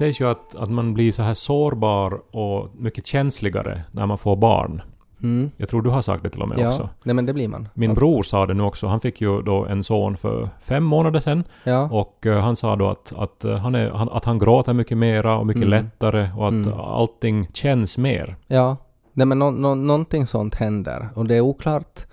Ja, det sägs ju att, att man blir så här sårbar och mycket känsligare när man får barn. Mm. Jag tror du har sagt det till och med Ja, också. nej men det blir man. Min Att- bror sa det nu också. Han fick ju då en son för fem månader sedan. Ja. Och eh, han sa då att, att, eh, han, är, han, att han gråter mycket mera och mycket Mm. lättare och att Mm. allting känns mer. Ja, nej men nå, nå, någonting sånt händer och det är oklart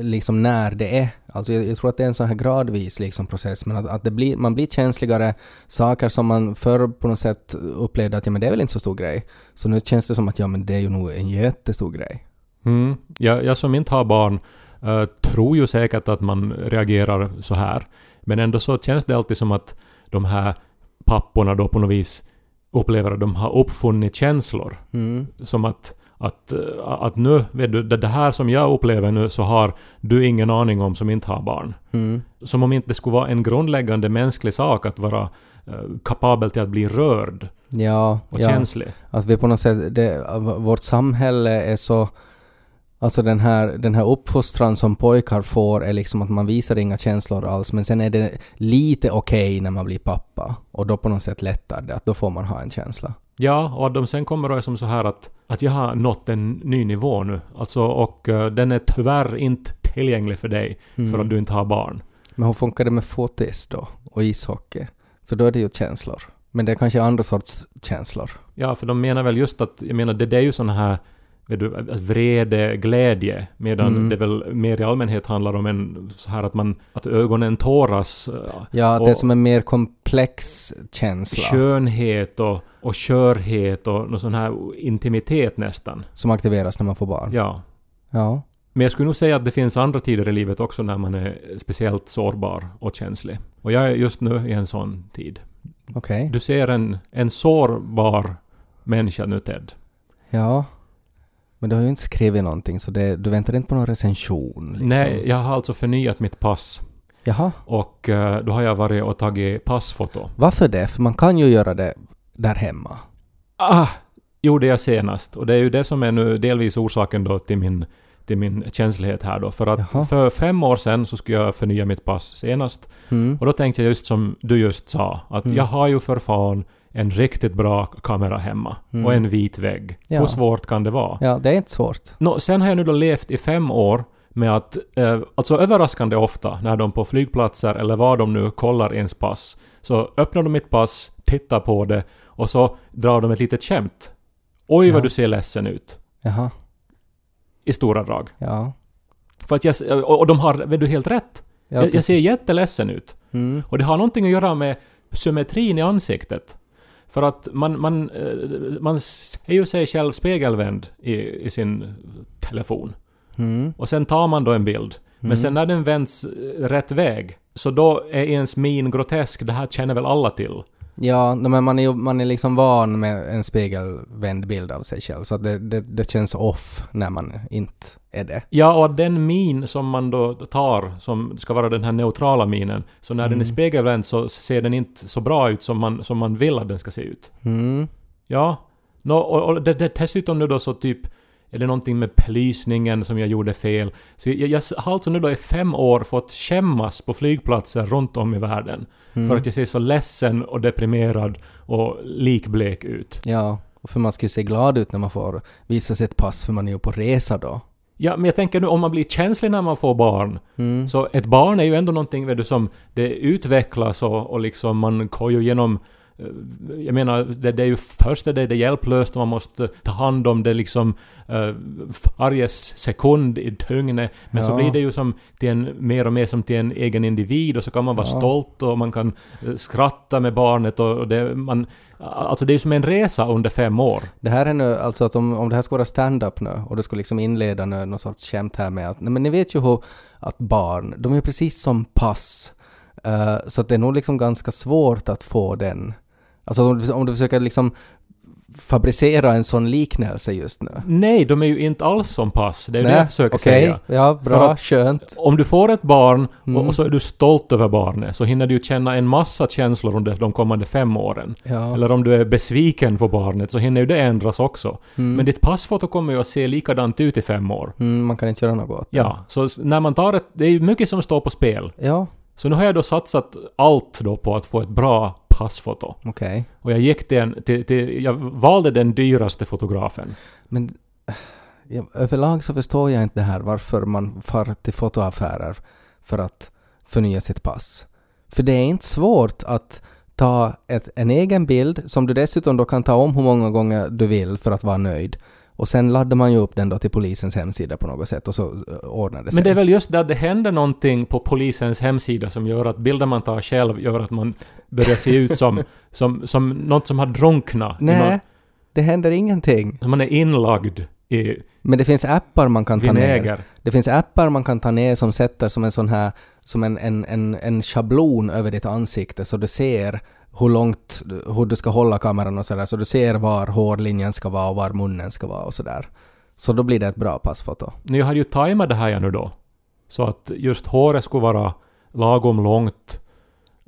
liksom när det är. Alltså jag, jag tror att det är en sån här gradvis liksom process men att, att det blir, man blir känsligare, saker som man förr på något sätt upplevde att ja men det är väl inte så stor grej. Så nu känns det som att ja men det är ju nog en jättestor grej. Mm. Jag, jag som inte har barn eh, tror ju säkert att man reagerar så här. Men ändå så känns det alltid som att de här papporna då på något vis upplever att de har uppfunnit känslor. Mm. Som att, att, eh, att nu, vet du, det här som jag upplever nu så har du ingen aning om som inte har barn. Mm. Som om inte det skulle vara en grundläggande mänsklig sak att vara eh, kapabel till att bli rörd Ja, och ja. känslig. Att vi på något sätt, det, vårt samhälle är så... Alltså den här, den här uppfostran som pojkar får är liksom att man visar inga känslor alls men sen är det lite okej när man blir pappa och då på något sätt lättar det att då får man ha en känsla. Ja, och att de sen kommer och är som så här att, att jag har nått en ny nivå nu. Alltså, och eh, den är tyvärr inte tillgänglig för dig Mm. för att du inte har barn. Men hur funkar det med fotis då? Och ishockey? För då är det ju känslor. Men det är kanske andra sorts känslor. Ja, för de menar väl just att, jag menar det, det är ju såna här vrede, glädje, medan Mm. det väl mer i allmänhet handlar om en så här att man, att ögonen tåras, Ja, det är som en mer komplex känsla skönhet och, och körhet och någon sån här intimitet nästan. som aktiveras när man får barn. Ja. Ja. Men jag skulle nog säga att det finns andra tider i livet också när man är speciellt sårbar och känslig. Och jag är just nu i en sån tid. Okej. Du ser en, en sårbar människa nu Ted. Ja. Men du har ju inte skrivit någonting så det, du väntar inte på någon recension liksom. Nej, jag har alltså förnyat mitt pass. Jaha. Och eh, då har jag varit och tagit passfoto. Varför det? För man kan ju göra det där hemma. Ah! Gjorde jag senast. Och det är ju det som är nu delvis orsaken då till min, till min känslighet här då. För att Jaha. för fem år sedan så skulle jag förnya mitt pass senast. Mm. Och då tänkte jag just som du just sa, att Mm. jag har ju för fan en riktigt bra kamera hemma. Mm. Och en vit vägg. Ja. Hur svårt kan det vara? Ja, det är inte svårt. Nå, sen har jag nu då levt i fem år med att, eh, alltså överraskande ofta, när de på flygplatser eller var de nu kollar ens pass, så öppnar de mitt pass, tittar på det och så drar de ett litet skämt. Oj vad Ja. du ser ledsen ut. Jaha. I stora drag. Ja. För att jag, och och de har, vet du, helt rätt. Ja, Jag, jag ser jätteledsen ut. Mm. Och det har någonting att göra med symmetrin i ansiktet. För att man, man, eh, man ser ju sig själv spegelvänd i, i sin telefon. Mm. Och sen tar man då en bild. Men Mm. sen när den vänds rätt väg, så då är ens min grotesk. Det här känner väl alla till? Ja, men man är man är liksom van med en spegelvänd bild av sig själv så det, det, det känns off när man inte är det. Ja, och den min som man då tar, som ska vara den här neutrala minen, så när den är Mm. spegelvänd så ser den inte så bra ut som man, som man vill att den ska se ut. Mm. Ja. Nå, och, och det, det, dessutom nu då så typ är det någonting med belysningen som jag gjorde fel. Så jag, jag har alltså nu då i fem år fått skämmas på flygplatser runt om i världen. Mm. För att jag ser så ledsen och deprimerad och likblek ut. Ja, och för man ska ju se glad ut när man får visa sitt pass för man är ju på resa då. Ja, men jag tänker nu om man blir känslig när man får barn. Mm. Så ett barn är ju ändå någonting vet du, som det utvecklas och, och liksom man går ju igenom eh, jag menar, det, det är ju först det, det är hjälplöst och man måste ta hand om det liksom eh, varje sekund i dygnet. Men så Ja. blir det ju som till en, mer och mer som till en egen individ och så kan man vara Ja. stolt och man kan eh, skratta med barnet och, det, man... Alltså det är ju som en resa under fem år. Det här är nu, alltså att om, om det här ska vara stand-up nu och du ska liksom inleda nu någon sorts skämt här med att, nej men ni vet ju hur att barn, de är precis som pass. Eh, så att det är nog liksom ganska svårt att få den, alltså om du, om du försöker liksom fabricera en sån liknelse just nu. Nej, de är ju inte alls som pass. Det är ju det jag försöker okej, säga. ja, För bra, att- skönt. Om du får ett barn Mm. och, så är du stolt över barnet så hinner du ju känna en massa känslor under de kommande fem åren. Ja. Eller om du är besviken på barnet så hinner ju det ändras också. Mm. Men ditt passfoto kommer ju att se likadant ut i fem år. Mm, man kan inte göra något åt det. Ja, så när man tar ett... Det är ju mycket som står på spel. Ja. Så nu har jag då satsat allt då på att få ett bra passfoto. Okej. Och jag gick till en, till, till, jag valde den dyraste fotografen. Men äh, ja, överlag så förstår jag inte här varför man far till fotoaffärer för att förnya sitt pass. För det är inte svårt att ta ett, en egen bild som du dessutom då kan ta om hur många gånger du vill för att vara nöjd. Och sen laddar man ju upp den då till polisens hemsida på något sätt och så äh, ordnar det sig. Men det är väl just där det händer någonting på polisens hemsida som gör att bilden man tar själv gör att man börjar se ut som, som, som något som har drunknat. Nej, något- det händer ingenting. Man är inlagd i Men det finns appar man kan ta ner. vinäger. Det finns appar man kan ta ner som sätter som en sån här, som en, en, en, en schablon över ditt ansikte så du ser hur långt, hur du ska hålla kameran och sådär, så du ser var hårlinjen ska vara och var munnen ska vara och sådär. Så då blir det ett bra passfoto. Nu hade ju tajmat det här nu då. Så att just håret skulle vara lagom långt.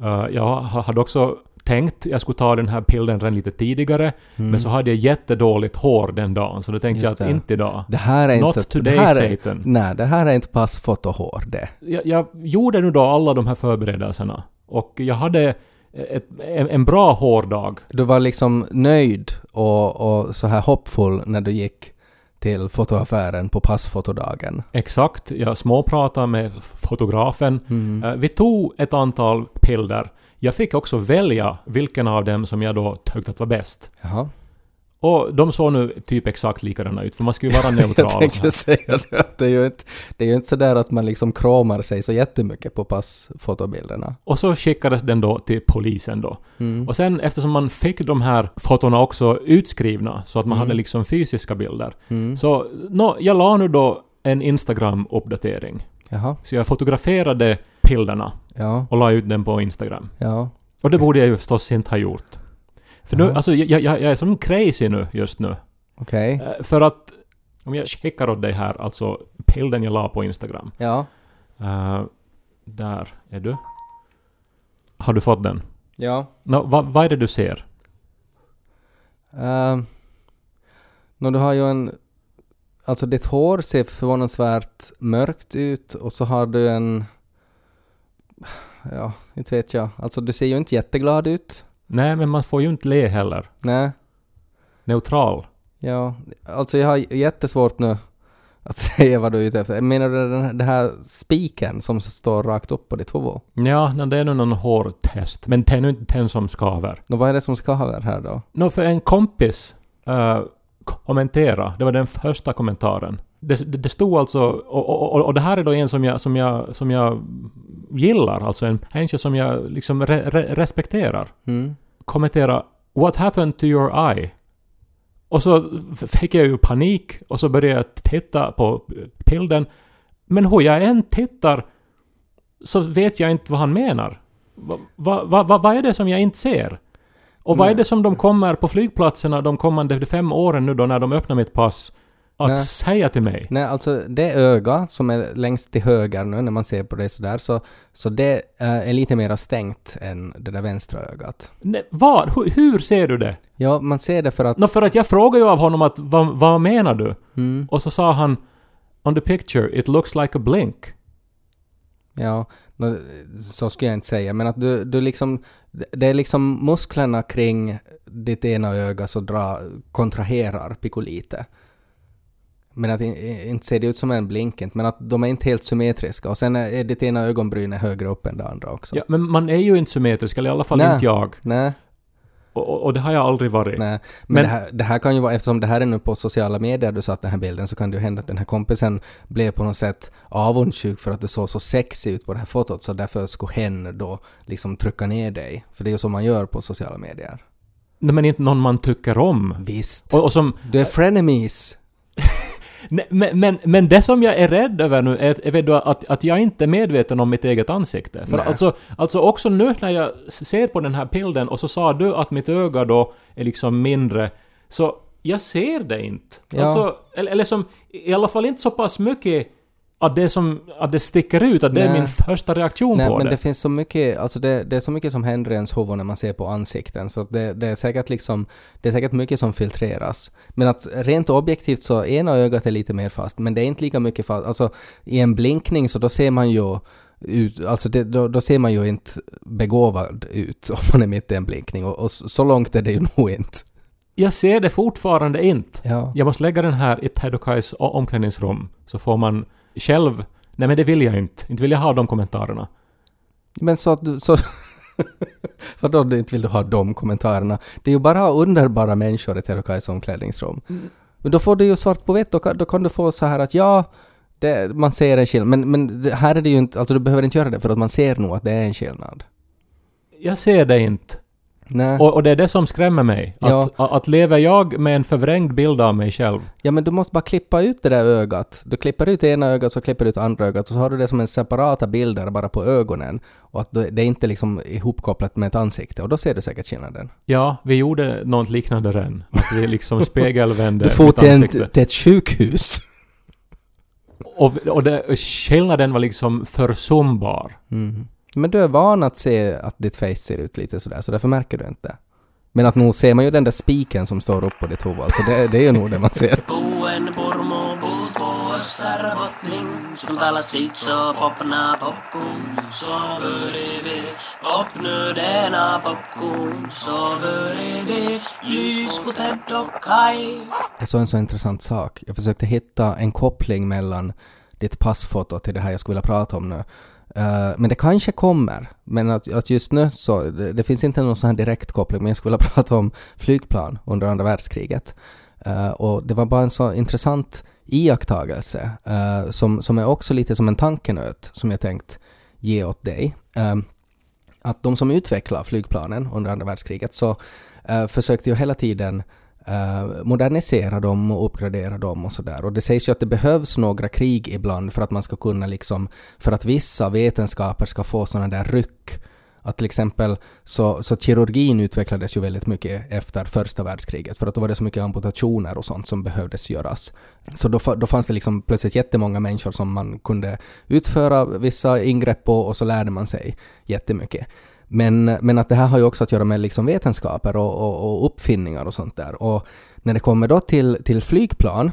Eh, jag ha- hade också tänkt jag skulle ta den här bilden redan lite tidigare. Men så hade jag jättedåligt hår den dagen. Så då tänkte Just jag att det. inte idag. Det här är Not inte... today, det här är, Satan. Nej, det här är inte passfotohår det. Jag, jag gjorde nu då alla de här förberedelserna. Och jag hade ett, en, en bra hårdag. Du var liksom nöjd och, och så här hoppfull när du gick till fotoaffären på passfotodagen. Exakt. Jag småpratade med fotografen. Mm. Eh, Vi tog ett antal bilder. Jag fick också välja vilken av dem som jag då tyckte att var bäst. Jaha. Och de såg nu typ exakt likadana ut, för man ska ju vara Jag neutral. så tänkte säga det. Det är ju inte, det är ju inte sådär att man liksom kramar sig så jättemycket på passfotobilderna. Och så skickades den då till polisen då. Mm. Och sen eftersom man fick de här fotona också utskrivna, så att man Mm. hade liksom fysiska bilder. Mm. Så nå, jag la nu då en Instagram-uppdatering. Jaha. Så jag fotograferade bilderna Ja. och la ut den på Instagram. Ja. Och det borde jag ju förstås inte ha gjort. För nu, alltså jag, jag, jag är som crazy nu just nu. Okej. Eh, För att om jag skickar åt dig här, alltså bilden jag la på Instagram. Ja. Eh, där är du. Har du fått den? Ja. Nå, vad, vad är det du ser? Uh, du har ju en... Alltså ditt hår ser förvånansvärt mörkt ut och så har du en... Ja, inte vet jag. Alltså du ser ju inte jätteglad ut. Nej, men man får ju inte le heller. Nej. Neutral. Ja, alltså jag har jättesvårt nu att säga vad du är ute efter. Menar du den här, den här spiken som står rakt upp på ditt huvud? Ja, det är nog någon hårtest. Men det är nu inte den som skaver. Nå, vad är det som ska ha här då? Nå, för en kompis uh, kommentera. Det var den första kommentaren. Det, det, det stod alltså... Och, och, och, det här är då en som jag, som jag, som jag gillar. Alltså en människa som jag liksom re, re, respekterar. Mm. kommentera “What happened to your eye?” Och så fick jag ju panik och så började jag titta på bilden. Men hur jag än tittar så vet jag inte vad han menar. Vad va, va, va, är det som jag inte ser? Och vad är det som de kommer på flygplatserna de kommande fem åren nu då när de öppnar mitt pass att Nej. säga till mig? Nej, alltså det öga som är längst till höger nu när man ser på det sådär, så, så det eh, är lite mer stängt än det där vänstra ögat. Nej, vad? Hur, hur ser du det? Ja, man ser det för att... Nå, för att jag frågade ju av honom att vad, vad menar du? Mm, Och så sa han On the picture it looks like a blink. ja, så skulle jag inte säga, men att du, du liksom... Det är liksom musklerna kring ditt ena öga så dra, kontraherar pikolite. Men att inte ser det ut som en blinkent, men att de är inte helt symmetriska. Och sen är, ditt ena ögonbryn högre upp än det andra också. Ja, men man är ju inte symmetrisk, eller i alla fall Nej. inte jag. Nej, Och, och, och det har jag aldrig varit. nej. Men, Men- det, här, det här kan ju vara, eftersom det här är nu på sociala medier du satt den här bilden, så kan det ju hända att den här kompisen blev på något sätt avundsjuk för att du såg så sexig ut på det här fotot, så därför skulle hen då liksom trycka ner dig. För det är ju så man gör på sociala medier. Nej, men inte någon man tycker om. Visst. Och, och som... Du är frenemies. Men, men, men det som jag är rädd över nu är, är att, att jag inte är medveten om mitt eget ansikte. För Nej. alltså, alltså också nu när jag ser på den här bilden och så sa du att mitt öga då är liksom mindre, så jag ser det inte. Ja. Alltså, eller, eller som, i alla fall inte så pass mycket att det, som, att det sticker ut, att det är Nej. min första reaktion Nej, på men det. det finns så mycket, alltså det, det är så mycket som händer i ens huvud när man ser på ansikten, så det, det är säkert liksom, det är säkert mycket som filtreras. Men att rent objektivt så ena ögat är lite mer fast, men det är inte lika mycket fast. Alltså i en blinkning så då ser man ju ut, alltså det, då, då ser man ju inte begåvad ut om man är mitt i en blinkning och, och så långt är det ju nog inte. Jag ser det fortfarande inte. Ja. Jag måste lägga den här i Pedokais omklädningsrum, så får man själv... Nej men det vill jag inte. Inte vill jag ha de kommentarerna. Men så att du... Så, vadå du inte vill du ha de kommentarerna? Det är ju bara underbara människor i Terokais omklädningsrum. Men då får du ju svart på vitt, då kan, då kan du få så här att ja, det, man ser en skillnad. Men, men här är det ju inte, alltså du behöver inte göra det för att man ser nog att det är en skillnad. Jag ser det inte. Nej. Och, och det är det som skrämmer mig. Att, Ja. att, att lever jag med en förvrängd bild av mig själv Ja men du måste bara klippa ut det där ögat. Du klipper ut ena ögat så klipper du ut andra ögat och så har du det som en separata bilder bara på ögonen. Och att det är inte liksom ihopkopplat med ett ansikte och då ser du säkert skillnaden. Ja, vi gjorde något liknande redan. Att vi liksom spegelvände Du får till, en, till ett sjukhus. Och, och det, skillnaden var liksom försumbar. Mm. Men du är van att se att ditt face ser ut lite sådär, så därför märker du inte. Men att nog ser man ju den där spiken som står upp på ditt huvud, så det, det är ju nog det man ser. Jag såg en så intressant sak. Jag försökte hitta en koppling mellan ditt passfoto till det här jag skulle vilja prata om nu. Eh, men det kanske kommer. Men att, att just nu så, det, det finns inte någon sån här direkt koppling, men jag skulle vilja prata om flygplan under andra världskriget. Uh, och det var bara en så intressant iakttagelse uh, som, som är också lite som en tankenöt som jag tänkt ge åt dig. Ehm, att de som utvecklade flygplanen under andra världskriget så försökte ju hela tiden eh, modernisera dem och uppgradera dem och sådär. Och det sägs ju att det behövs några krig ibland för att man ska kunna liksom, för att vissa vetenskaper ska få sådana där ryck. Att till exempel så, så kirurgin utvecklades ju väldigt mycket efter första världskriget för att då var det så mycket amputationer och sånt som behövdes göras. Så då, då fanns det liksom plötsligt jättemånga människor som man kunde utföra vissa ingrepp på och så lärde man sig jättemycket. Men, men att det här har ju också att göra med liksom vetenskaper och, och, och uppfinningar och sånt där. Och när det kommer då till, till flygplan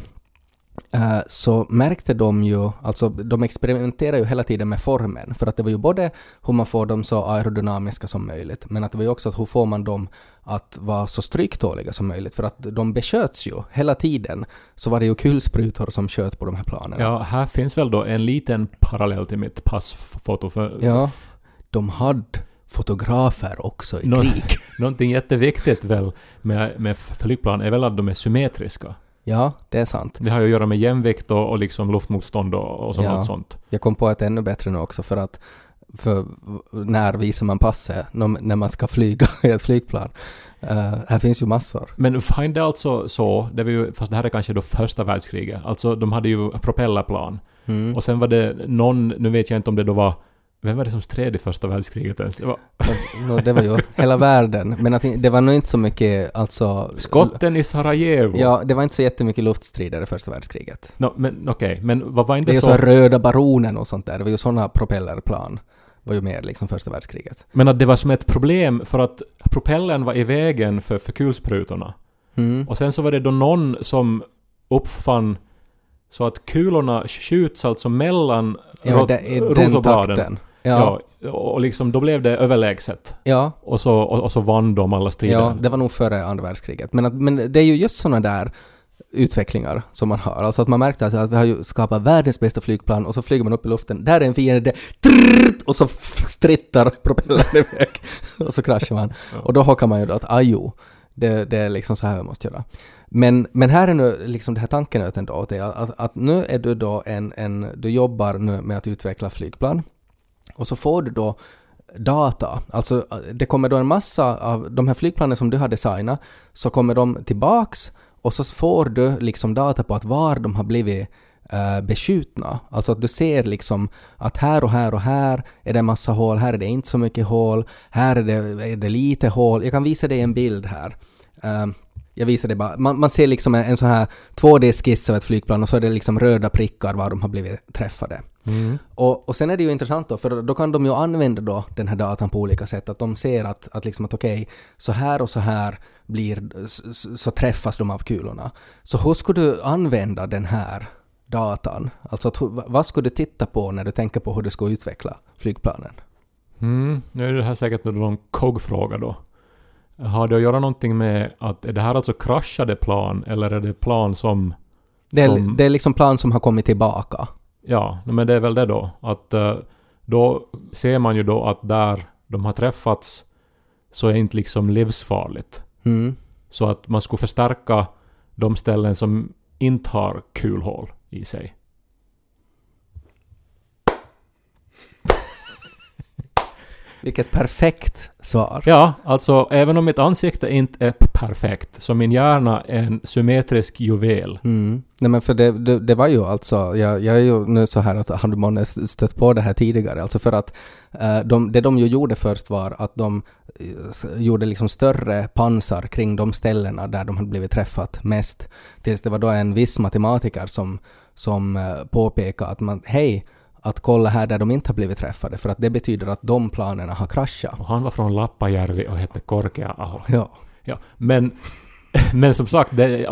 eh, så märkte de ju, alltså de experimenterar ju hela tiden med formen för att det var ju både hur man får dem så aerodynamiska som möjligt men att det var ju också att hur får man dem att vara så stryktåliga som möjligt för att de besköts ju hela tiden så var det ju kulsprutor som sköt på de här planen. Ja, här finns väl då en liten parallell till mitt passfoto. För ja. De hade fotografer också i Nå- krig. Någonting jätteviktigt väl med, med flygplan är väl att de är symmetriska. Ja, det är sant. Det har ju att göra med jämvikt och, och liksom luftmotstånd och, och sånt, Ja. sånt. Jag kom på ett ännu bättre nu också för att för när visar man passet när man ska flyga i ett flygplan? Eh, här finns ju massor. Men find det alltså så, det var ju, fast det här är kanske då första världskriget, alltså de hade ju propellerplan. Mm. Och sen var det någon, nu vet jag inte om det då var, vem var det som stred i första världskriget ens? Det var Men, nå, det var ju hela världen. Men att, det var nog inte så mycket, alltså... skotten i Sarajevo. Ja, det var inte så jättemycket luftstrider i första världskriget. Nå, men okej, men vad var Det inte är ju så... så röda baronen och sånt där. Det var ju sådana propellerplan. var ju mer liksom första världskriget. Men att det var som ett problem för att propellern var i vägen för, för kulsprutorna. Mm. Och sen så var det då någon som uppfann så att kulorna skjuts alltså mellan Ja, rot- den. Ja, Ja, och liksom då blev det överlägset. ja, Och så, och, och så vann de alla strider. ja, det var nog före andra världskriget. Men, att, men det är ju just sådana där utvecklingar som man har. Alltså att man märkte att, att vi har ju skapat världens bästa flygplan och så flyger man upp i luften. Där är en fiende, trrrt, och så strittar propellern iväg. och så kraschar man. Och då hakar man ju då att ajo, det, det är liksom så här vi måste göra. Men, men här är nu liksom det här tankenöten då, är att, att nu är du då en, en, du jobbar nu med att utveckla flygplan och så får du då data, alltså det kommer då en massa av de här flygplanen som du har designat, så kommer de tillbaks och så får du liksom data på att var de har blivit eh, beskjutna. Alltså att du ser liksom att här och här och här är det en massa hål, här är det inte så mycket hål, här är det, är det lite hål. Jag kan visa dig en bild här. Eh, jag visar det bara. Man, man ser liksom en, en sån här 2D-skiss av ett flygplan och så är det liksom röda prickar var de har blivit träffade. Mm. Och, och sen är det ju intressant då, för då kan de ju använda då den här datan på olika sätt. Att de ser att, att, liksom att okej, så här och så här blir, så, så träffas de av kulorna. Så hur skulle du använda den här datan? Alltså vad skulle du titta på när du tänker på hur du ska utveckla flygplanen? Mm, nu är det här säkert någon KOG-fråga då. Har det att göra någonting med att är det här alltså kraschade plan eller är det plan som... Det är, Som- det är liksom plan som har kommit tillbaka. Ja, men det är väl det då. Att eh, då ser man ju då att där de har träffats så är det inte liksom livsfarligt. Mm. Så att man skulle förstärka de ställen som inte har kulhål i sig. Vilket perfekt svar. Ja, alltså även om mitt ansikte inte är perfekt så min hjärna är en symmetrisk juvel. Mm. Nej men för det, det, det var ju alltså, jag, jag är ju nu så här att har du månne stött på det här tidigare, alltså för att eh, de, det de ju gjorde först var att de eh, gjorde liksom större pansar kring de ställena där de hade blivit träffat mest. Tills det var då en viss matematiker som, som eh, påpekade att man, hej, att kolla här där de inte har blivit träffade för att det betyder att de planerna har kraschat. Och han var från Lappajärvi och hette Korkea-aho. Ja. Ja, men, men som sagt, det,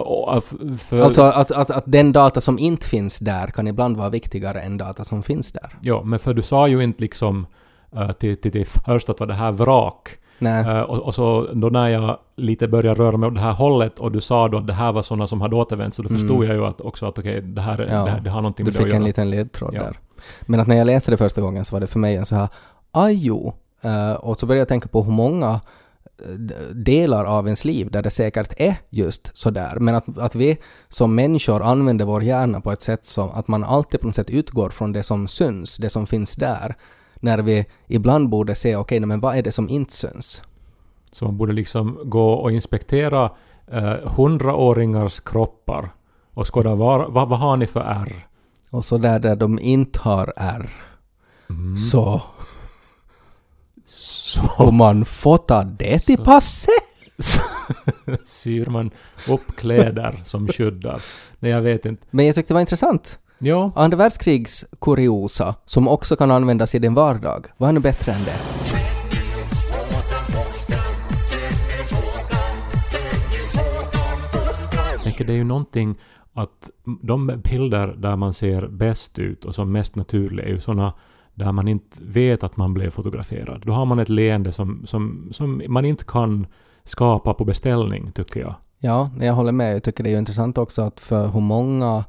för, Alltså att, att, att den data som inte finns där kan ibland vara viktigare än data som finns där. Ja, men för du sa ju inte liksom eh, till, till, till först att var det här vrak. Nej. Eh, och, och så då när jag lite började röra mig åt det här hållet och du sa då att det här var sådana som hade återvänt så då Mm. förstod jag ju att också att okej, det här Ja, det, det har någonting Du med det att fick en göra. liten ledtråd Ja. där. Men att när jag läste det första gången så var det för mig en så här ajo. Eh, och så började jag tänka på hur många eh, delar av ens liv där det säkert är just sådär. Men att, att vi som människor använder vår hjärna på ett sätt som att man alltid på något sätt utgår från det som syns, det som finns där. När vi ibland borde se, okej, okay, men vad är det som inte syns? Så man borde liksom gå och inspektera eh, hundraåringars kroppar och skåda vad, vad har ni för ärr? Och så där där de inte har R, Mm. så Så får man fota det till Så. passet. syr man upp kläder som skyddar. Nej, jag vet inte. Men jag tyckte det var intressant. Ja, Andra världskrigs kuriosa, som också kan användas i din vardag, vad är nu bättre än det? jag tänker det är ju någonting att de bilder där man ser bäst ut och som mest naturliga är ju såna där man inte vet att man blev fotograferad. Då har man ett leende som, som, som man inte kan skapa på beställning, tycker jag. Ja, jag håller med. Jag tycker det är ju intressant också att för hur många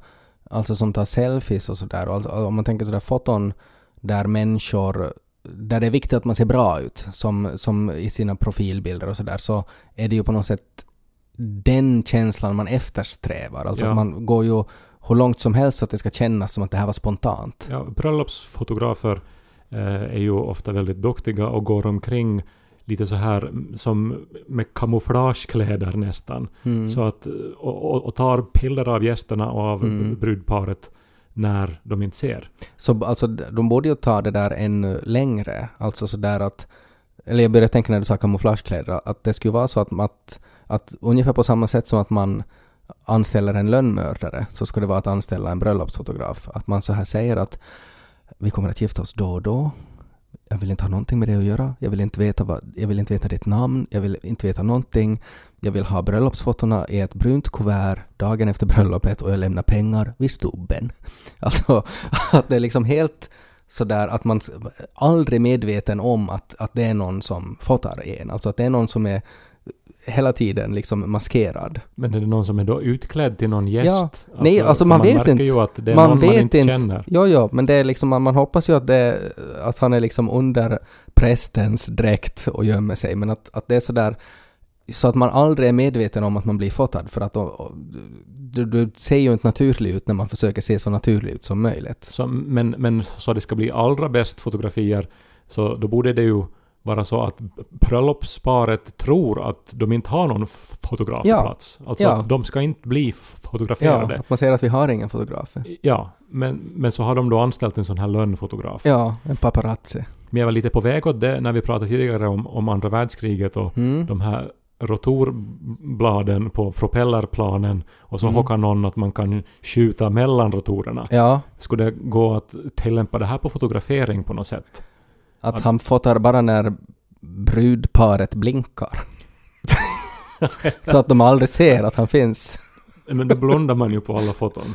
alltså som tar selfies och sådär, alltså, om man tänker sådär foton där människor där det är viktigt att man ser bra ut, som, som i sina profilbilder och sådär, så är det ju på något sätt den känslan man eftersträvar. Alltså Ja. att man går ju hur långt som helst så att det ska kännas som att det här var spontant. Ja, bröllopsfotografer eh, är ju ofta väldigt duktiga och går omkring lite så här mm, som med kamouflagekläder nästan. Mm. Så att, och, och, och tar bilder av gästerna och av Mm. brudparet när de inte ser. Så alltså, de borde ju ta det där ännu längre. Alltså sådär att, eller jag började tänka när du sa kamouflagekläder, att det skulle vara så att, att, att ungefär på samma sätt som att man anställer en lönnmördare så ska det vara att anställa en bröllopsfotograf. Att man så här säger att vi kommer att gifta oss då och då. Jag vill inte ha någonting med det att göra. Jag vill inte veta, vad, jag vill inte veta ditt namn. Jag vill inte veta någonting. Jag vill ha bröllopsfotona i ett brunt kuvert dagen efter bröllopet och jag lämnar pengar vid stubben. Alltså att det är liksom helt sådär att man aldrig är medveten om att, att det är någon som fotar en. Alltså att det är någon som är hela tiden liksom maskerad. Men är det någon som är då utklädd till någon gäst? Ja. Nej, alltså för man man vet inte. ju att det är man någon vet man inte, inte. känner. Jo, jo, men det är liksom, man, man hoppas ju att, det, att han är liksom under prästens dräkt och gömmer sig, men att, att det är sådär så att man aldrig är medveten om att man blir fotad för att då, du, du ser ju inte naturlig ut när man försöker se så naturlig ut som möjligt. Så, men, men så det ska bli allra bäst fotografier så då borde det ju vara så att bröllopsparet tror att de inte har någon fotograf Ja. plats. Alltså Ja. att de ska inte bli f- Ja, fotograferade. att man ser att vi har ingen fotograf. Ja, men, men så har de då anställt en sån här lönnfotograf. Ja, en paparazzi. Men jag var lite på väg åt det när vi pratade tidigare om, om andra världskriget och Mm. de här rotorbladen på propellerplanen och så Mm. hockar någon att man kan skjuta mellan rotorerna. Ja, Skulle det gå att tillämpa det här på fotografering på något sätt? Att han fotar bara när brudparet blinkar. så att de aldrig ser att han finns. Men då blundar man ju på alla foton.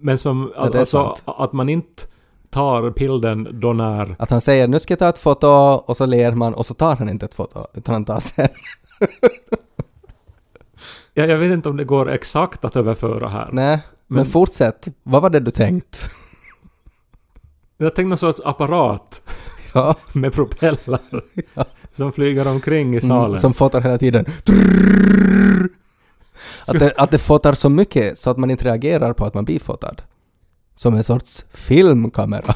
Men som, Ja, alltså att man inte tar bilden då när... Att han säger nu ska jag ta ett foto och så ler man och så tar han inte ett foto utan han tar sen. Ja, jag vet inte om det går exakt att överföra här. Nej, men, Men- fortsätt. Vad var det du tänkt? Jag tänkte någon sorts apparat Ja, med propeller som flyger omkring i salen. mm, som fotar hela tiden. Att det, att det fotar så mycket så att man inte reagerar på att man blir fotad. Som en sorts filmkamera.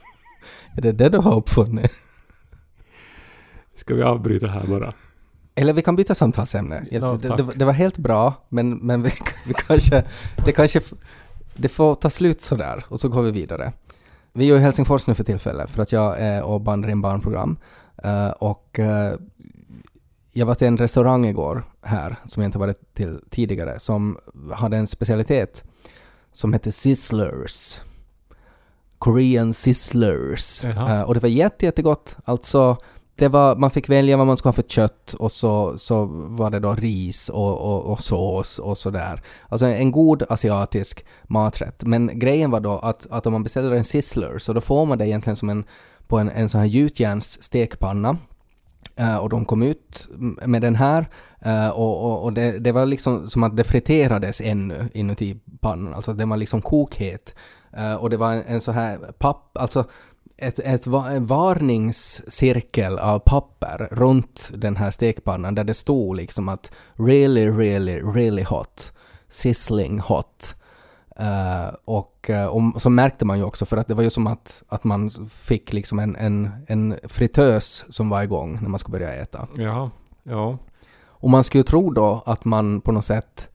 är det det du har uppfunnit? Ska vi avbryta här bara? Eller vi kan byta samtalsämne. Ja, det, det, var- det var helt bra, men, men vi, vi kanske... Det kanske... Det får ta slut sådär och så går vi vidare. Vi är i Helsingfors nu för tillfället för att jag är och bandar in barnprogram. Eh, och eh, jag var till en restaurang igår här, som jag inte varit till tidigare, som hade en specialitet som hette Sizzlers. Korean Sizzlers. Eh, och det var jätte, jättegott. Alltså, det var, man fick välja vad man skulle ha för kött och så, så var det då ris och, och, och sås och sådär. Alltså en god asiatisk maträtt. Men grejen var då att, att om man beställer en sizzler så då får man det egentligen som en, på en, en sån här gjutjärns stekpanna. Eh, och de kom ut med den här eh, och, och, och det, det var liksom som att det friterades ännu inuti pannan, alltså den var liksom kokhet. Eh, och det var en, en så här papp, alltså ett, ett, en varningscirkel av papper runt den här stekpannan där det stod liksom att really, really, really hot, sizzling hot. Eh, och, eh, och så märkte man ju också för att det var ju som att, att man fick liksom en, en, en fritös som var igång när man skulle börja äta. Ja, ja. Och man skulle ju tro då att man på något sätt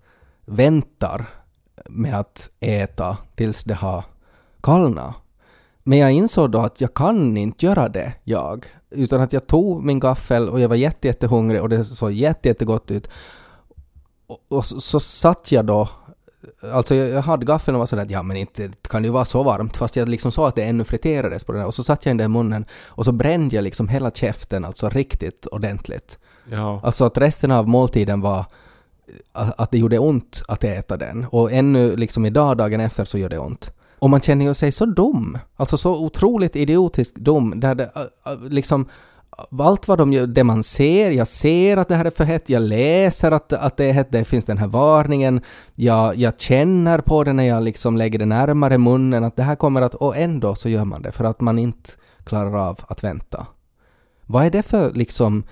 väntar med att äta tills det har kallnat. Men jag insåg då att jag kan inte göra det, jag. Utan att jag tog min gaffel och jag var jätte, jättehungrig och det såg jätte, jättegott ut. Och, och så, så satt jag då Alltså jag, hade gaffeln och var sådär att ja men inte kan det ju vara så varmt fast jag liksom sa att det ännu friterades på den här och så satte jag in det i munnen och så brände jag liksom hela käften alltså riktigt ordentligt. ja. Alltså att resten av måltiden var att det gjorde ont att äta den. Och ännu liksom idag, dagen efter, så gör det ont. Och man känner ju sig så dum. Alltså så otroligt idiotiskt dum. Där det liksom allt vad de gör, det man ser, jag ser att det här är för hett, jag läser att, att det är hett, det finns den här varningen, jag, jag känner på det när jag liksom lägger det närmare munnen att det här kommer att, och ändå så gör man det för att man inte klarar av att vänta. Vad är det för liksom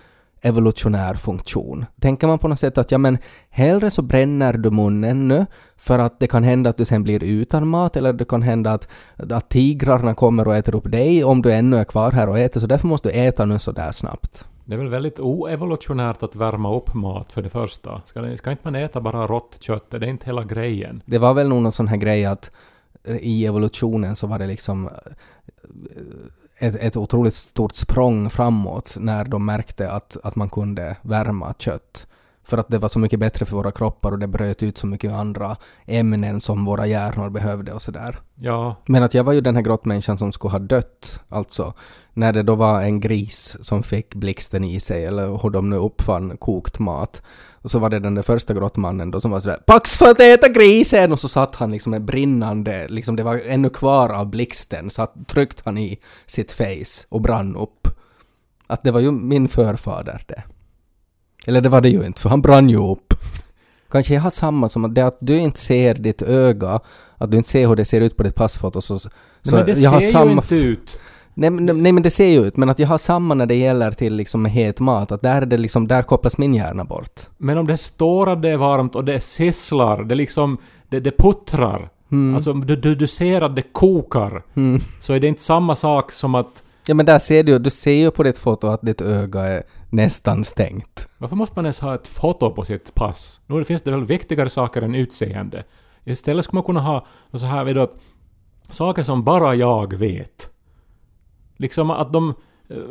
evolutionär funktion? Tänker man på något sätt att ja men hellre så bränner du munnen nu för att det kan hända att du sen blir utan mat eller det kan hända att, att tigrarna kommer och äter upp dig om du ännu är kvar här och äter så därför måste du äta nu så där snabbt. Det är väl väldigt oevolutionärt att värma upp mat för det första. Ska, ska inte man äta bara rått kött? Det är inte hela grejen. Det var väl nog någon sån här grej att i evolutionen så var det liksom eh, ett, ett otroligt stort språng framåt när de märkte att, att man kunde värma kött. För att det var så mycket bättre för våra kroppar och det bröt ut så mycket andra ämnen som våra hjärnor behövde och sådär. Ja, Men att jag var ju den här grottmänniskan som skulle ha dött, alltså. När det då var en gris som fick blixten i sig, eller hur de nu uppfann kokt mat. Och så var det den där första grottmannen då som var sådär ”Pax för att äta grisen!” och så satt han liksom med brinnande, liksom det var ännu kvar av blixten, så tryckte han i sitt face och brann upp. Att det var ju min förfader det. Eller det var det ju inte, för han brann ju upp. Kanske jag har samma som att det att du inte ser ditt öga, att du inte ser hur det ser ut på ditt passfoto så... så Nej, men det jag har ser samma ju inte ut. Nej, men- nej men det ser ju ut, men att jag har samma när det gäller till liksom het mat, att där är det liksom, där kopplas min hjärna bort. Men om det står att det är varmt och det sisslar, det liksom... Det, det puttrar. Mm. Alltså, du, du, du ser att det kokar. Mm. Så är det inte samma sak som att... Ja men där ser du ju, du ser ju på ditt foto att ditt öga är nästan stängt. Varför måste man ens ha ett foto på sitt pass? Nu finns det väl viktigare saker än utseende. Istället skulle man kunna ha så här, vet du, att saker som bara jag vet. Liksom att de...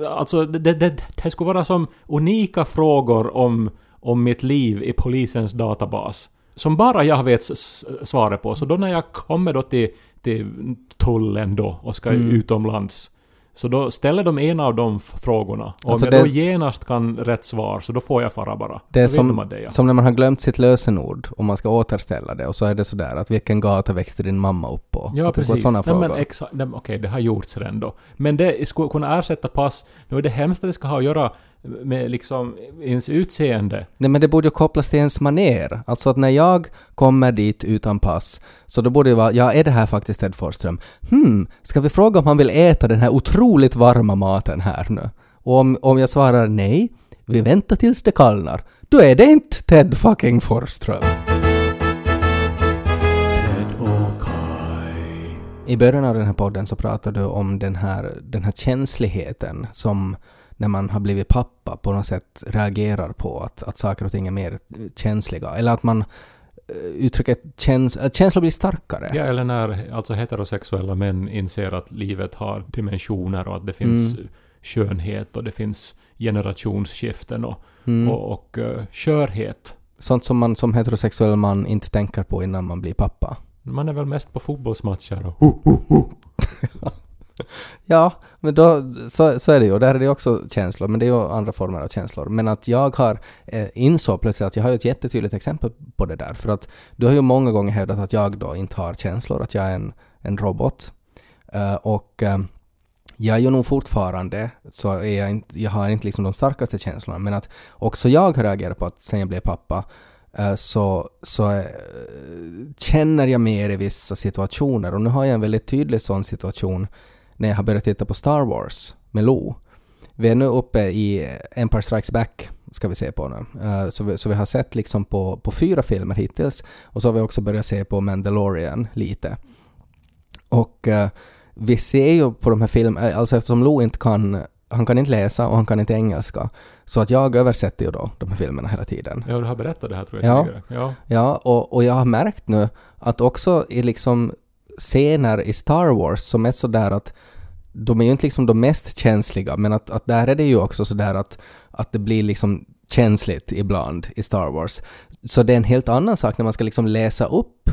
Alltså, det, det, det skulle vara som unika frågor om, om mitt liv i polisens databas. Som bara jag vet svaret på. Så då när jag kommer då till, till tullen då och ska Mm. utomlands Så då ställer de en av de frågorna. Och Alltså om jag det- då genast kan rätt svar så då får jag fara bara. Det är som, det jag. som när man har glömt sitt lösenord och man ska återställa det och så är det sådär att vilken gata växte din mamma upp på? Ja, Att precis. Såna Nej, frågor. men exa- nej, Okej, det har gjorts redan då. Men det skulle kunna ersätta pass. Nu är det hemskt att det ska ha att göra med liksom ens utseende. Nej men det borde ju kopplas till ens maner. Alltså att när jag kommer dit utan pass, så då borde det vara, ja är det här faktiskt Ted Forsström? Hmm, ska vi fråga om han vill äta den här otroligt varma maten här nu? Och om, om jag svarar nej, vi väntar tills det kallnar, då är det inte Ted fucking Forsström. I början av den här podden så pratade du om den här, den här känsligheten som när man har blivit pappa på något sätt reagerar på att, att saker och ting är mer känsliga. Eller att man eh, uttrycker käns att känslor blir starkare. Ja, eller när alltså heterosexuella män inser att livet har dimensioner och att det finns Mm. skönhet och det finns generationsskiften och, Mm. och, och uh, skörhet. Sånt som man som heterosexuell man inte tänker på innan man blir pappa. Man är väl mest på fotbollsmatcher och Ja, men då, så, så är det ju. Och där är det också känslor, men det är ju andra former av känslor. Men att jag har eh, insåg plötsligt att jag har ju ett jättetydligt exempel på det där. För att du har ju många gånger hävdat att jag då inte har känslor, att jag är en, en robot. Eh, och eh, jag är ju nog fortfarande, så är jag inte, jag har inte liksom de starkaste känslorna, men att också jag har reagerat på att sen jag blev pappa eh, så, så eh, känner jag mer i vissa situationer. Och nu har jag en väldigt tydlig sån situation när jag har börjat titta på Star Wars med Lo. Vi är nu uppe i Empire Strikes Back, ska vi se på nu. Eh, så, vi, så vi har sett liksom på, på fyra filmer hittills och så har vi också börjat se på Mandalorian lite. Och eh, vi ser ju på de här filmerna, alltså eftersom Lo inte kan, han kan inte läsa och han kan inte engelska, så att jag översätter ju då de här filmerna hela tiden. Ja, du har berättat det här tror jag Ja. tidigare. Ja. Ja, och, och jag har märkt nu att också i liksom scener i Star Wars som är sådär att de är ju inte liksom de mest känsliga, men att, att där är det ju också sådär att, att det blir liksom känsligt ibland i Star Wars. Så det är en helt annan sak när man ska liksom läsa upp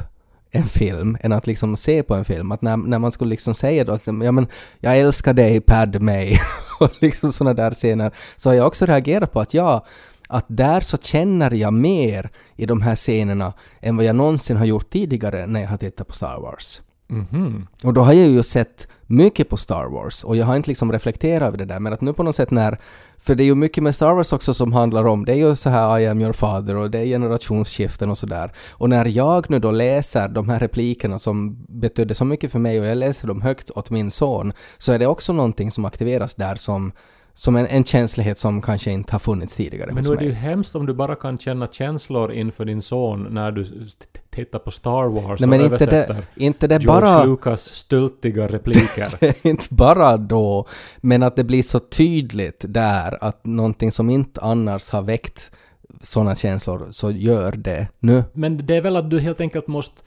en film än att liksom se på en film. Att när, när man skulle liksom säga då liksom, ja men jag älskar dig Padme och liksom sådana där scener så har jag också reagerat på att ja, att där så känner jag mer i de här scenerna än vad jag någonsin har gjort tidigare när jag har tittat på Star Wars. Mhm. Och då har jag ju sett mycket på Star Wars och jag har inte liksom reflekterat över det där men att nu på något sätt när... För det är ju mycket med Star Wars också som handlar om, det är ju så här I am your father och det är generationsskiften och sådär. Och när jag nu då läser de här replikerna som betydde så mycket för mig och jag läser dem högt åt min son så är det också någonting som aktiveras där som, som en, en känslighet som kanske inte har funnits tidigare Men nu är det ju hemskt om du bara kan känna känslor inför din son när du tittar på Star Wars Nej och men inte översätter det, inte det George bara... Lucas stultiga repliker. Inte bara då, men att det blir så tydligt där att någonting som inte annars har väckt sådana känslor så gör det nu. Men det är väl att du helt enkelt måste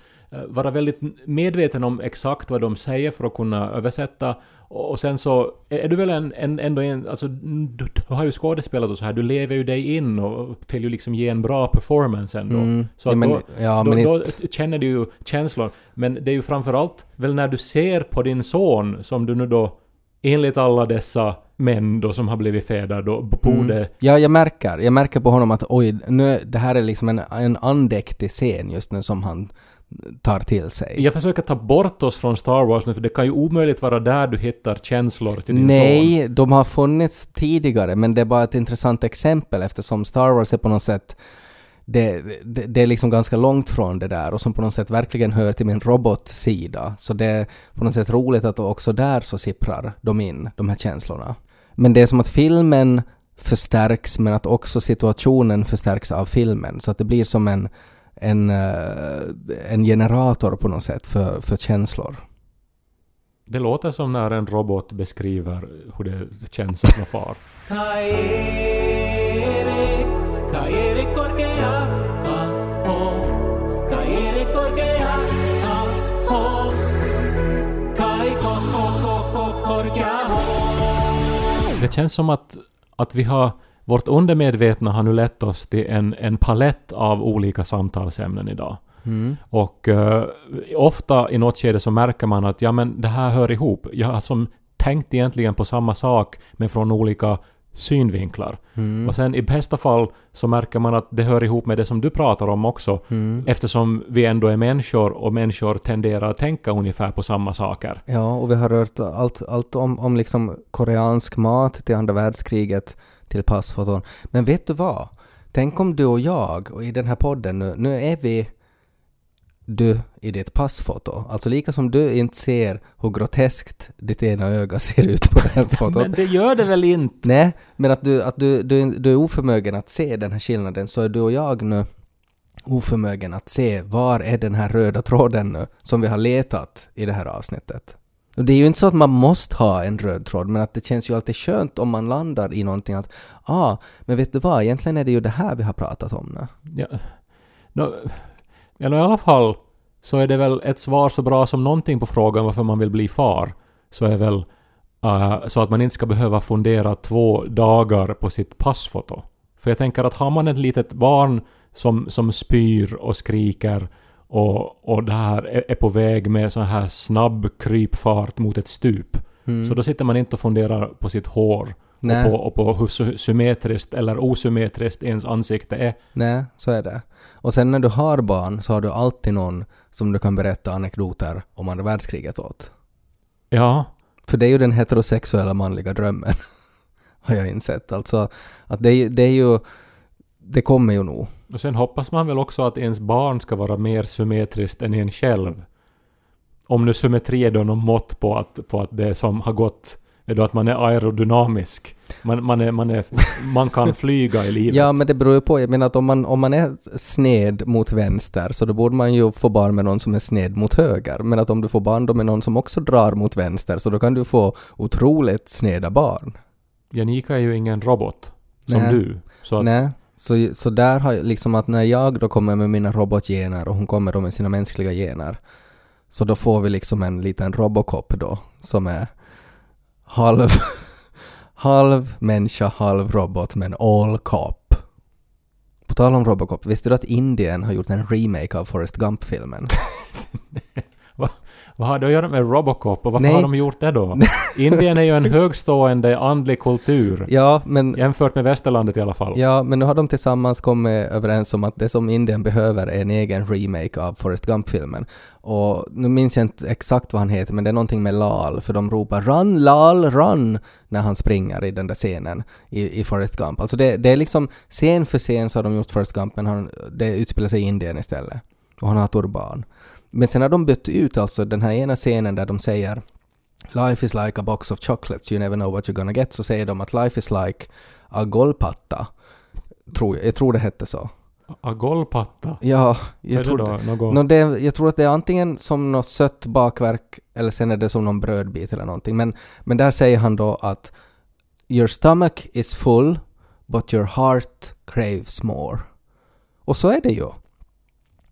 vara väldigt medveten om exakt vad de säger för att kunna översätta. Och sen så är du väl en, en, ändå en... Alltså, du, har ju skådespelat och så här, du lever ju dig in och vill ju liksom ge en bra performance ändå. Mm. Så Ja, att men, då, ja, då, då känner du ju känslor. Men det är ju framförallt väl när du ser på din son som du nu då enligt alla dessa män då som har blivit fäder då borde... Mm. Ja, jag märker. Jag märker på honom att oj, nu, det här är liksom en, en andäktig scen just nu som han tar till sig. Jag försöker ta bort oss från Star Wars nu för det kan ju omöjligt vara där du hittar känslor till din son. Nej, de har funnits tidigare, men det är bara ett intressant exempel eftersom Star Wars är på något sätt det, det, det är liksom ganska långt från det där och som på något sätt verkligen hör till min robotsida. Så det är på något sätt roligt att också där så sipprar de in, de här känslorna. Men det är som att filmen förstärks men att också situationen förstärks av filmen. Så att det blir som en, en, eh, en generator på något sätt för, för känslor. Det låter som när en robot beskriver hur det känns att vara far. Det känns som att, att vi har... Vårt undermedvetna har nu lett oss till en, en palett av olika samtalsämnen idag. Mm. Och eh, ofta i något skede så märker man att ja men det här hör ihop. Jag har som tänkt egentligen på samma sak men från olika synvinklar. Mm. Och sen i bästa fall så märker man att det hör ihop med det som du pratar om också. Mm. Eftersom vi ändå är människor och människor tenderar att tänka ungefär på samma saker. Ja, och vi har rört allt, allt om, om liksom koreansk mat till andra världskriget till passfoton. Men vet du vad? Tänk om du och jag, och i den här podden nu, nu är vi du i ditt passfoto. Alltså lika som du inte ser hur groteskt ditt ena öga ser ut på det här fotot. Men det gör det väl inte? Nej, men att, du, att du, du, du är oförmögen att se den här skillnaden så är du och jag nu oförmögen att se var är den här röda tråden nu som vi har letat i det här avsnittet. Och det är ju inte så att man måste ha en röd tråd men att det känns ju alltid skönt om man landar i någonting att ah, men vet du vad, egentligen är det ju det här vi har pratat om nu. Ja. No, ja, no, I alla fall så är det väl ett svar så bra som någonting på frågan varför man vill bli far. Så är väl uh, så att man inte ska behöva fundera två dagar på sitt passfoto. För jag tänker att har man ett litet barn som, som spyr och skriker och, och det här är, är på väg med sån här snabb krypfart mot ett stup. Mm. Så då sitter man inte och funderar på sitt hår Nej. och på, och på hur sy- symmetriskt eller osymmetriskt ens ansikte är. Nej, så är det. Och sen när du har barn så har du alltid någon som du kan berätta anekdoter om andra världskriget åt. Ja, För det är ju den heterosexuella manliga drömmen. har jag insett. Alltså att det, det är ju... Det kommer ju nog. Och sen hoppas man väl också att ens barn ska vara mer symmetriskt än en själv. Om nu symmetri är då något mått på att, på att det som har gått är då att man är aerodynamisk. Man, man, är, man, är, man kan flyga i livet. Ja, men det beror ju på. Jag menar att om man, om man är sned mot vänster så då borde man ju få barn med någon som är sned mot höger. Men att om du får barn då med någon som också drar mot vänster så då kan du få otroligt sneda barn. Janika är ju ingen robot. Som Nej. du. Så att, så, så där har jag liksom att när jag då kommer med mina robotgener och hon kommer då med sina mänskliga gener så då får vi liksom en liten Robocop då som är halv, halv människa, halv robot men all cop. På tal om Robocop, visste du att Indien har gjort en remake av Forrest Gump-filmen? vad har det att göra med Robocop och varför Nej. har de gjort det då? Indien är ju en högstående andlig kultur. Ja, men Jämfört med västerlandet i alla fall. Ja, men nu har de tillsammans kommit överens om att det som Indien behöver är en egen remake av Forrest Gump-filmen. Och nu minns jag inte exakt vad han heter, men det är någonting med Lal, för de ropar ”Run, Lal, run” när han springer i den där scenen i, i Forrest Gump. Alltså det, det är liksom, scen för scen så har de gjort Forrest Gump, men han, det utspelar sig i Indien istället. Och han har turban. Men sen har de bytt ut alltså den här ena scenen där de säger Life is like a box of chocolates, you never know what you're gonna get, så säger de att life is like a golpatta. Tror jag, jag tror det hette så. Agolpatta. Ja, Vad jag tror det? Något... Nå, det, jag tror att det är antingen som något sött bakverk eller sen är det som någon brödbit eller någonting. Men, men där säger han då att Your stomach is full but your heart craves more. Och så är det ju.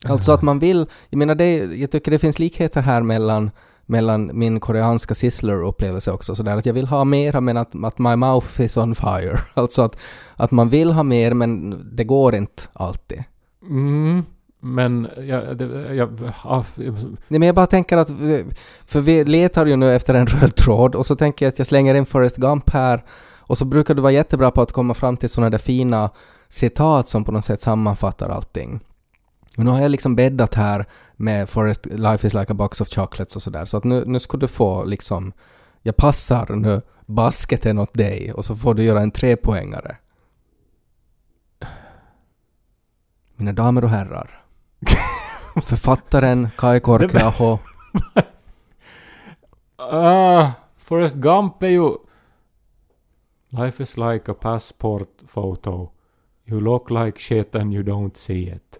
Alltså att man vill, jag menar det, jag tycker det finns likheter här mellan mellan min koreanska Sizzler-upplevelse också sådär att jag vill ha mera men att, att my mouth is on fire. Alltså att, att man vill ha mer men det går inte alltid. Mm, men jag... Det, jag ah, Nej men jag bara tänker att, för vi letar ju nu efter en röd tråd och så tänker jag att jag slänger in Forrest Gump här och så brukar du vara jättebra på att komma fram till sådana där fina citat som på något sätt sammanfattar allting. Och nu har jag liksom bäddat här med Forrest Life is like a box of chocolates och sådär så att nu, nu ska du få liksom, jag passar nu basketen åt dig och så får du göra en trepoängare. Mina damer och herrar. Författaren Kai Korkeaho Ah, Forrest Gump är ju... Life is like a passport photo. You look like shit and you don't see it.